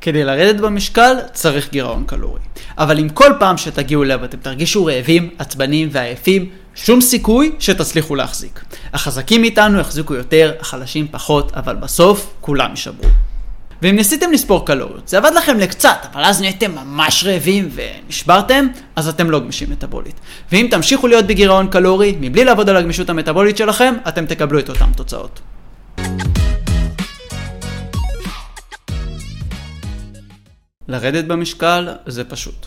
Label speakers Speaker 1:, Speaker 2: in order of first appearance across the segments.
Speaker 1: כדי לרדת במשקל צריך גירעון קלורי. אבל אם כל פעם שתגיעו אליו אתם תרגישו רעבים, עצבנים ועייפים, שום סיכוי שתצליחו להחזיק. החזקים מאיתנו יחזיקו יותר, החלשים פחות, אבל בסוף כולם יישברו. ואם ניסיתם לספור קלוריות, זה עבד לכם לקצת, אבל אז נהייתם ממש רעבים ונשברתם, אז אתם לא גמישים מטאבולית. ואם תמשיכו להיות בגירעון קלורי, מבלי לעבוד על הגמישות המטאבולית שלכם, אתם תקבלו את אותן תוצאות. לרדת במשקל זה פשוט,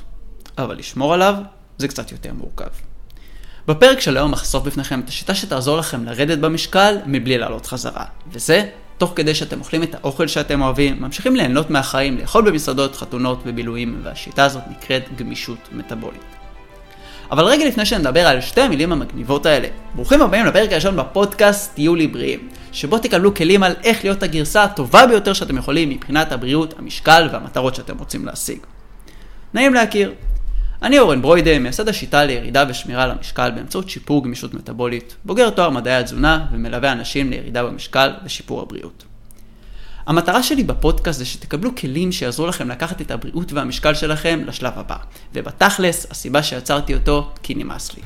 Speaker 1: אבל לשמור עליו זה קצת יותר מורכב. בפרק של היום אחשוף בפניכם את השיטה שתעזור לכם לרדת במשקל מבלי לעלות חזרה, וזה תוך כדי שאתם אוכלים את האוכל שאתם אוהבים, ממשיכים ליהנות מהחיים, לאכול במסעדות, חתונות ובילויים, והשיטה הזאת נקראת גמישות מטאבולית. אבל רגע לפני שנדבר על שתי המילים המגניבות האלה, ברוכים הבאים לפרק הראשון בפודקאסט תהיו לי בריאים, שבו תקבלו כלים על איך להיות הגרסה הטובה ביותר שאתם יכולים מבחינת הבריאות, המשקל והמטרות שאתם רוצים להשיג. נעים להכיר. אני אורן ברוידה, מייסד השיטה לירידה ושמירה על המשקל באמצעות שיפור גמישות מטבולית, בוגר תואר מדעי התזונה ומלווה אנשים לירידה במשקל ושיפור הבריאות. המטרה שלי בפודקאסט זה שתקבלו כלים שיעזרו לכם לקחת את הבריאות והמשקל שלכם לשלב הבא, ובתכלס, הסיבה שיצרתי אותו, כי נמאס לי.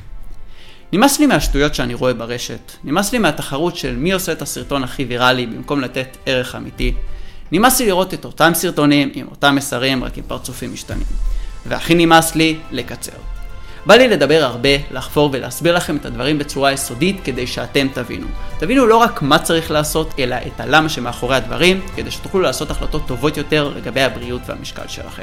Speaker 1: נמאס לי מהשטויות שאני רואה ברשת, נמאס לי מהתחרות של מי עושה את הסרטון הכי ויראלי במקום לתת ערך אמיתי, נמאס לי לראות את אותם סרטונים עם אותם מסרים רק עם פרצופים משתנים. והכי נמאס לי לקצר. בא לי לדבר הרבה, לחפור ולהסביר לכם את הדברים בצורה יסודית כדי שאתם תבינו. תבינו לא רק מה צריך לעשות, אלא את הלמה שמאחורי הדברים, כדי שתוכלו לעשות החלטות טובות יותר לגבי הבריאות והמשקל שלכם.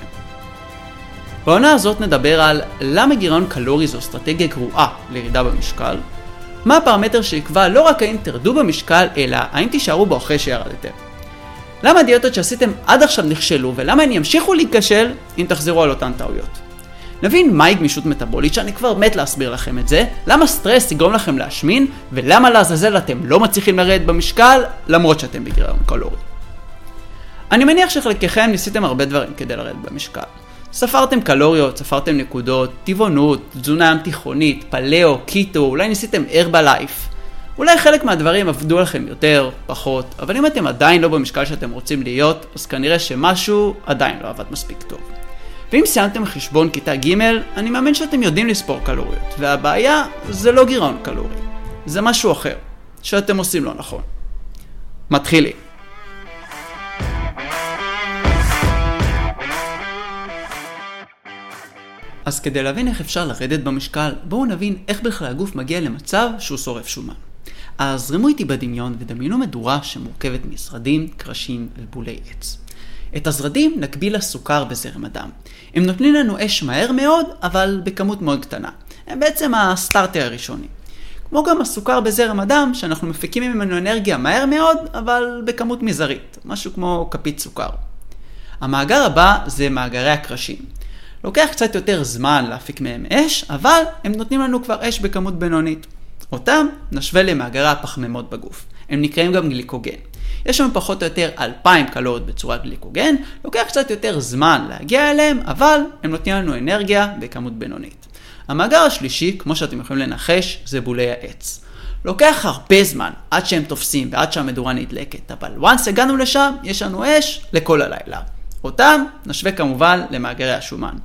Speaker 1: בעונה הזאת נדבר על למה גירעון קלורי זו אסטרטגיה גרועה לירידה במשקל, מה הפרמטר שיקבע לא רק האם תרדו במשקל, אלא האם תישארו בו אחרי שירדתם. למה הדיאטות שעשיתם עד עכשיו נכשלו, ולמה הן ימשיכו להיכשל אם תחזרו על אותן טעויות. נבין מהי גמישות מטאבולית, שאני כבר מת להסביר לכם את זה, למה סטרס יגרום לכם להשמין, ולמה לעזאזל אתם לא מצליחים לרדת במשקל, למרות שאתם בגירעון קלורי. אני מניח שחלקכם ניסיתם הרבה דברים כדי לרדת במשקל. ספרתם קלוריות, ספרתם נקודות, טבעונות, תזונה ים תיכונית, פליאו, קטו, אולי ניסיתם הרבלייף. אולי חלק מהדברים עבדו לכם יותר, פחות, אבל אם אתם עדיין לא במשקל שאתם רוצים להיות, אז כנראה שמשהו עדיין לא עבד מספיק טוב. ואם סיימתם חשבון כיתה ג', אני מאמין שאתם יודעים לספור קלוריות, והבעיה זה לא גירעון קלורי, זה משהו אחר, שאתם עושים לא נכון. מתחילים. אז כדי להבין איך אפשר לרדת במשקל, בואו נבין איך בכלל הגוף מגיע למצב שהוא שורף שומן. אז זרמו איתי בדמיון ודמיינו מדורה שמורכבת מזרדים, קרשים ובולי עץ. את הזרדים נקביל לסוכר בזרם הדם. הם נותנים לנו אש מהר מאוד, אבל בכמות מאוד קטנה. הם בעצם הסטארטר הראשוני. כמו גם הסוכר בזרם הדם, שאנחנו מפיקים ממנו אנרגיה מהר מאוד, אבל בכמות מזערית, משהו כמו כפית סוכר. המאגר הבא זה מאגרי הקרשים. לוקח קצת יותר זמן להפיק מהם אש, אבל הם נותנים לנו כבר אש בכמות בינונית. אותם נשווה למאגרי הפחמימות בגוף. הם נקראים גם גליקוגן. יש שם פחות או יותר 2,000 קלוריות בצורת גליקוגן, לוקח קצת יותר זמן להגיע אליהם, אבל הם נותנים לנו אנרגיה בכמות בינונית. המאגר השלישי, כמו שאתם יכולים לנחש, זה בולי העץ. לוקח הרבה זמן עד שהם תופסים ועד שהמדורה נדלקת, אבל once הגענו לשם, יש לנו אש לכל הלילה. אותם נשווה כמובן למאגרי השומן.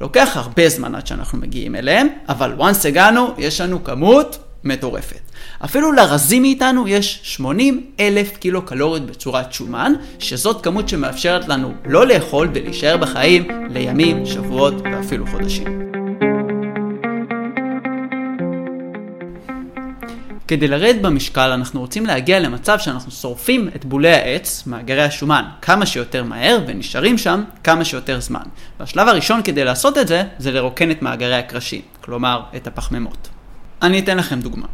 Speaker 1: לוקח הרבה זמן עד שאנחנו מגיעים אליהם, אבל once הגענו, יש לנו כמות מטורפת. אפילו לרזים מאיתנו יש 80 אלף קילו קלוריות בצורת שומן, שזאת כמות שמאפשרת לנו לא לאכול ולהישאר בחיים לימים, שבועות ואפילו חודשים. כדי לרדת במשקל אנחנו רוצים להגיע למצב שאנחנו שורפים את בולי העץ, מאגרי השומן, כמה שיותר מהר ונשארים שם כמה שיותר זמן. והשלב הראשון כדי לעשות את זה, זה לרוקן את מאגרי הקרשים, כלומר את הפחמימות. אני אתן לכם דוגמה.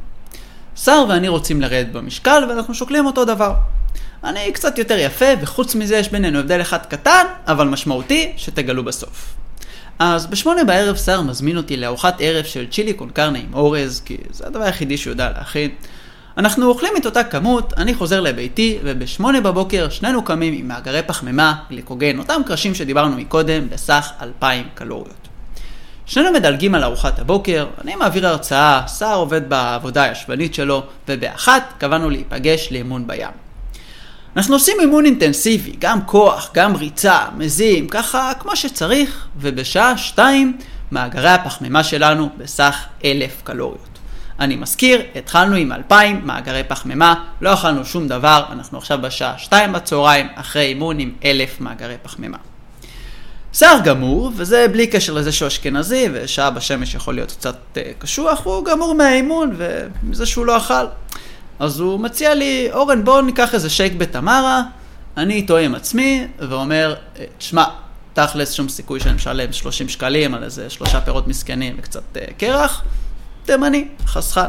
Speaker 1: שר ואני רוצים לרדת במשקל ואנחנו שוקלים אותו דבר. אני קצת יותר יפה וחוץ מזה יש בינינו הבדל אחד קטן אבל משמעותי שתגלו בסוף. אז בשמונה בערב שר מזמין אותי לארוחת ערב של צ'ילי קונקרנה עם אורז כי זה הדבר היחידי שהוא יודע להכין. אנחנו אוכלים את אותה כמות, אני חוזר לביתי ובשמונה בבוקר שנינו קמים עם מאגרי פחמימה, גליקוגן, אותם קרשים שדיברנו מקודם בסך 2,000 קלוריות. שנינו מדלגים על ארוחת הבוקר, אני מעביר הרצאה, סער עובד בעבודה הישבנית שלו, ובאחת קבענו להיפגש לאימון בים. אנחנו עושים אימון אינטנסיבי, גם כוח, גם ריצה, מזים, ככה כמו שצריך, ובשעה שתיים מאגרי הפחמימה שלנו בסך אלף קלוריות. אני מזכיר, התחלנו עם 2,000 מאגרי פחמימה, לא אכלנו שום דבר, אנחנו עכשיו בשעה 2 בצהריים, אחרי אימון עם 1,000 מאגרי פחמימה. שיער גמור, וזה בלי קשר לזה שהוא אשכנזי, ושעה בשמש יכול להיות קצת uh, קשוח, הוא גמור מהאימון ומזה שהוא לא אכל. אז הוא מציע לי, אורן בוא ניקח איזה שייק בתמרה, אני איתו עם עצמי, ואומר, תשמע, תכלס שום סיכוי שאני משלם 30 שקלים על איזה שלושה פירות מסכנים וקצת uh, קרח, תימני, חסכן.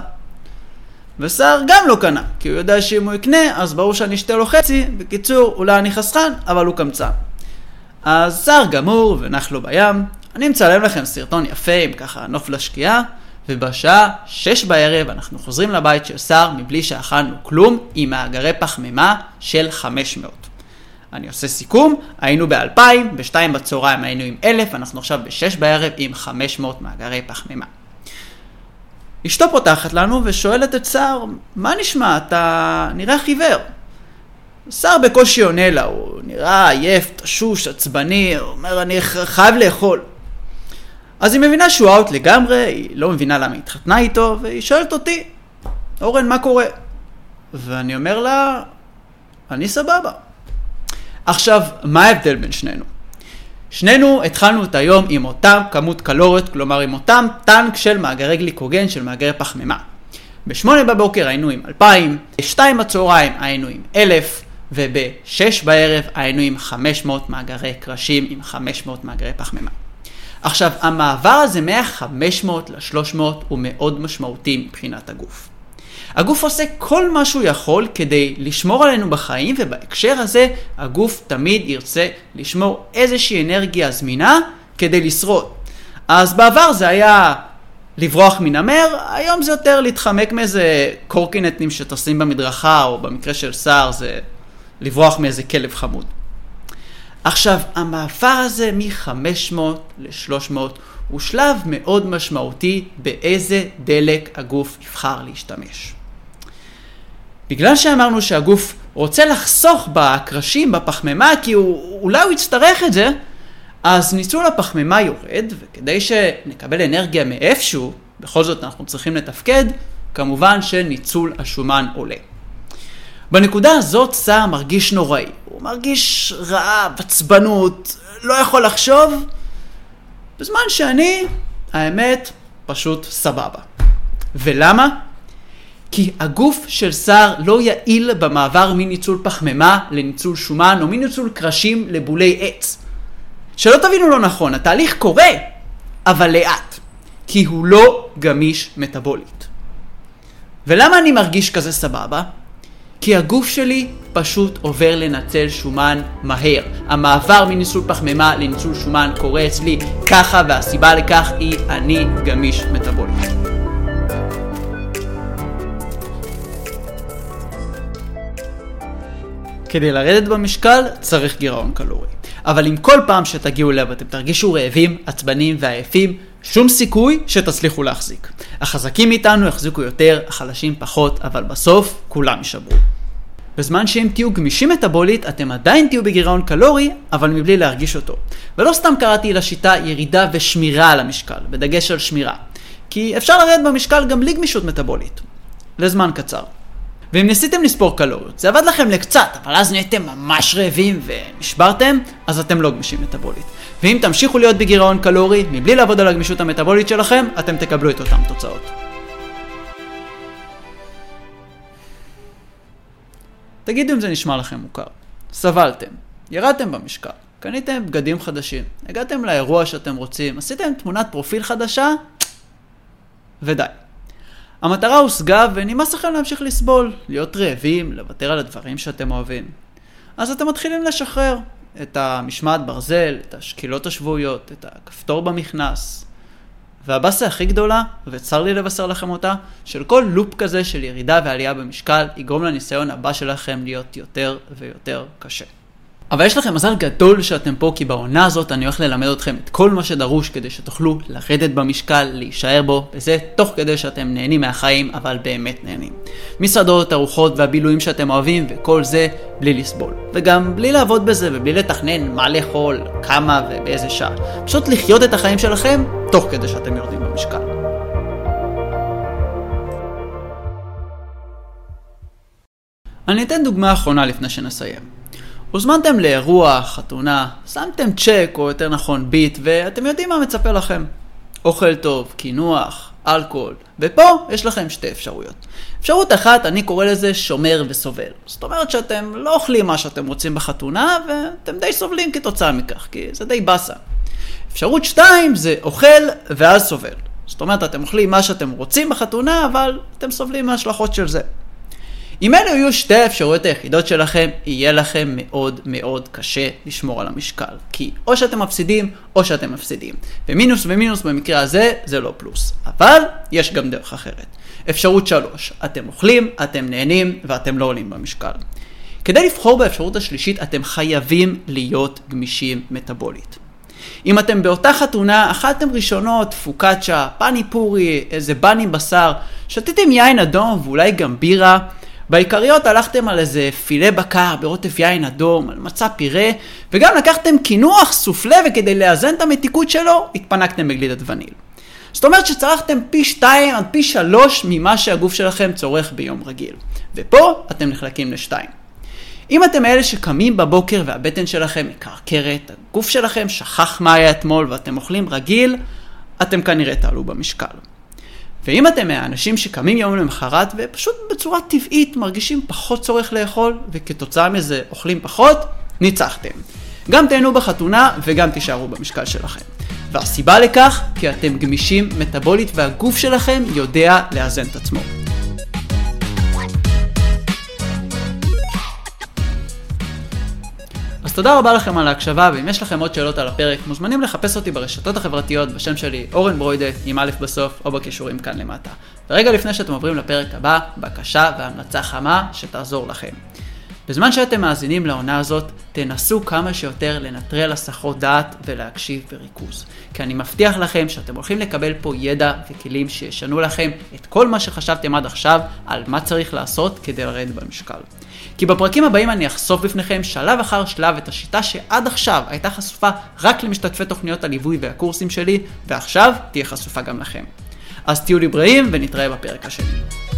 Speaker 1: וסער גם לא קנה, כי הוא יודע שאם הוא יקנה, אז ברור שאני אשתה לו חצי, בקיצור, אולי אני חסכן, אבל הוא קמצן. אז סער גמור ונח לו בים, אני מצלם לכם סרטון יפה עם ככה נוף לשקיעה, ובשעה שש בערב אנחנו חוזרים לבית של סער מבלי שאכלנו כלום, עם מאגרי פחמימה של 500. אני עושה סיכום, היינו ב-2000, ב-2 בצהריים היינו עם 1,000, אנחנו עכשיו ב-6 בערב עם 500 מאגרי פחמימה. אשתו פותחת לנו ושואלת את סער, מה נשמע, אתה נראה חיוור. סער בקושי עונה לה, הוא נראה עייף, תשוש, עצבני, הוא אומר, אני חייב לאכול. אז היא מבינה שהוא אאוט לגמרי, היא לא מבינה למה היא התחתנה איתו, והיא שואלת אותי, אורן, מה קורה? ואני אומר לה, אני סבבה. עכשיו, מה ההבדל בין שנינו? שנינו התחלנו את היום עם אותה כמות קלוריות, כלומר עם אותם טנק של מאגרי גליקוגן, של מאגרי פחמימה. בשמונה בבוקר היינו עם 2,000, בשתיים בצהריים היינו עם 1,000, ובשש בערב היינו עם 500 מאגרי קרשים, עם 500 מאגרי פחמימה. עכשיו, המעבר הזה מה-500 ל-300 הוא מאוד משמעותי מבחינת הגוף. הגוף עושה כל מה שהוא יכול כדי לשמור עלינו בחיים, ובהקשר הזה הגוף תמיד ירצה לשמור איזושהי אנרגיה זמינה כדי לשרוד. אז בעבר זה היה לברוח מנמר, היום זה יותר להתחמק מאיזה קורקינטים שטסים במדרכה, או במקרה של סער זה לברוח מאיזה כלב חמוד. עכשיו, המעבר הזה מ-500 ל-300 הוא שלב מאוד משמעותי באיזה דלק הגוף יבחר להשתמש. בגלל שאמרנו שהגוף רוצה לחסוך בקרשים, בפחמימה, כי הוא, אולי הוא יצטרך את זה, אז ניצול הפחמימה יורד, וכדי שנקבל אנרגיה מאיפשהו, בכל זאת אנחנו צריכים לתפקד, כמובן שניצול השומן עולה. בנקודה הזאת סער מרגיש נוראי. הוא מרגיש רעב, עצבנות, לא יכול לחשוב, בזמן שאני, האמת, פשוט סבבה. ולמה? כי הגוף של שר לא יעיל במעבר מניצול פחמימה לניצול שומן או מניצול קרשים לבולי עץ. שלא תבינו לא נכון, התהליך קורה, אבל לאט. כי הוא לא גמיש מטאבולית. ולמה אני מרגיש כזה סבבה? כי הגוף שלי פשוט עובר לנצל שומן מהר. המעבר מניצול פחמימה לניצול שומן קורה אצלי ככה, והסיבה לכך היא אני גמיש מטאבולית. כדי לרדת במשקל צריך גירעון קלורי. אבל אם כל פעם שתגיעו אליו אתם תרגישו רעבים, עצבניים ועייפים, שום סיכוי שתצליחו להחזיק. החזקים מאיתנו יחזיקו יותר, החלשים פחות, אבל בסוף כולם יישברו. בזמן שאם תהיו גמישים מטאבולית, אתם עדיין תהיו בגירעון קלורי, אבל מבלי להרגיש אותו. ולא סתם קראתי לשיטה ירידה ושמירה על המשקל, בדגש על שמירה. כי אפשר לרדת במשקל גם בלי גמישות מטאבולית. לזמן קצר. ואם ניסיתם לספור קלוריות, זה עבד לכם לקצת, אבל אז נהייתם ממש רעבים ונשברתם, אז אתם לא גמישים מטאבולית. ואם תמשיכו להיות בגירעון קלורי, מבלי לעבוד על הגמישות המטאבולית שלכם, אתם תקבלו את אותן תוצאות. תגידו אם זה נשמע לכם מוכר. סבלתם, ירדתם במשקל, קניתם בגדים חדשים, הגעתם לאירוע שאתם רוצים, עשיתם תמונת פרופיל חדשה, ודי. המטרה הושגה ונמאס לכם להמשיך לסבול, להיות רעבים, לוותר על הדברים שאתם אוהבים. אז אתם מתחילים לשחרר את המשמעת ברזל, את השקילות השבועיות, את הכפתור במכנס. והבאסה הכי גדולה, וצר לי לבשר לכם אותה, של כל לופ כזה של ירידה ועלייה במשקל, יגרום לניסיון הבא שלכם להיות יותר ויותר קשה. אבל יש לכם מזל גדול שאתם פה, כי בעונה הזאת אני הולך ללמד אתכם את כל מה שדרוש כדי שתוכלו לרדת במשקל, להישאר בו, וזה תוך כדי שאתם נהנים מהחיים, אבל באמת נהנים. מסעדות, ארוחות והבילויים שאתם אוהבים, וכל זה בלי לסבול. וגם בלי לעבוד בזה ובלי לתכנן מה לאכול, כמה ובאיזה שעה. פשוט לחיות את החיים שלכם, תוך כדי שאתם יורדים במשקל. אני אתן דוגמה אחרונה לפני שנסיים. הוזמנתם לאירוע, חתונה, שמתם צ'ק, או יותר נכון ביט, ואתם יודעים מה מצפה לכם. אוכל טוב, קינוח, אלכוהול, ופה יש לכם שתי אפשרויות. אפשרות אחת, אני קורא לזה שומר וסובל. זאת אומרת שאתם לא אוכלים מה שאתם רוצים בחתונה, ואתם די סובלים כתוצאה מכך, כי זה די באסה. אפשרות שתיים זה אוכל ואז סובל. זאת אומרת, אתם אוכלים מה שאתם רוצים בחתונה, אבל אתם סובלים מההשלכות של זה. אם אלו יהיו שתי האפשרויות היחידות שלכם, יהיה לכם מאוד מאוד קשה לשמור על המשקל. כי או שאתם מפסידים, או שאתם מפסידים. ומינוס ומינוס במקרה הזה, זה לא פלוס. אבל, יש גם דרך אחרת. אפשרות שלוש, אתם אוכלים, אתם נהנים, ואתם לא עולים במשקל. כדי לבחור באפשרות השלישית, אתם חייבים להיות גמישים מטאבולית. אם אתם באותה חתונה, אכלתם ראשונות, פוקאצ'ה, פני פורי, איזה בני בשר, שתיתם יין אדום ואולי גם בירה, בעיקריות הלכתם על איזה פילה בקר בעוטף יין אדום, על מצע פירה, וגם לקחתם קינוח סופלה וכדי לאזן את המתיקות שלו, התפנקתם בגלידת וניל. זאת אומרת שצרכתם פי שתיים עד פי שלוש ממה שהגוף שלכם צורך ביום רגיל. ופה אתם נחלקים לשתיים. אם אתם אלה שקמים בבוקר והבטן שלכם מקרקרת, הגוף שלכם שכח מה היה אתמול ואתם אוכלים רגיל, אתם כנראה תעלו במשקל. ואם אתם מהאנשים שקמים יום למחרת ופשוט בצורה טבעית מרגישים פחות צורך לאכול וכתוצאה מזה אוכלים פחות, ניצחתם. גם תהנו בחתונה וגם תישארו במשקל שלכם. והסיבה לכך, כי אתם גמישים מטאבולית והגוף שלכם יודע לאזן את עצמו. אז תודה רבה לכם על ההקשבה, ואם יש לכם עוד שאלות על הפרק, מוזמנים לחפש אותי ברשתות החברתיות בשם שלי אורן ברוידה עם א' בסוף, או בקישורים כאן למטה. ורגע לפני שאתם עוברים לפרק הבא, בקשה והמלצה חמה שתעזור לכם. בזמן שאתם מאזינים לעונה הזאת, תנסו כמה שיותר לנטרל הסחות דעת ולהקשיב בריכוז. כי אני מבטיח לכם שאתם הולכים לקבל פה ידע וכלים שישנו לכם את כל מה שחשבתם עד עכשיו על מה צריך לעשות כדי לרדת במשקל. כי בפרקים הבאים אני אחשוף בפניכם שלב אחר שלב את השיטה שעד עכשיו הייתה חשופה רק למשתתפי תוכניות הליווי והקורסים שלי, ועכשיו תהיה חשופה גם לכם. אז תהיו לי בריאים ונתראה בפרק השני.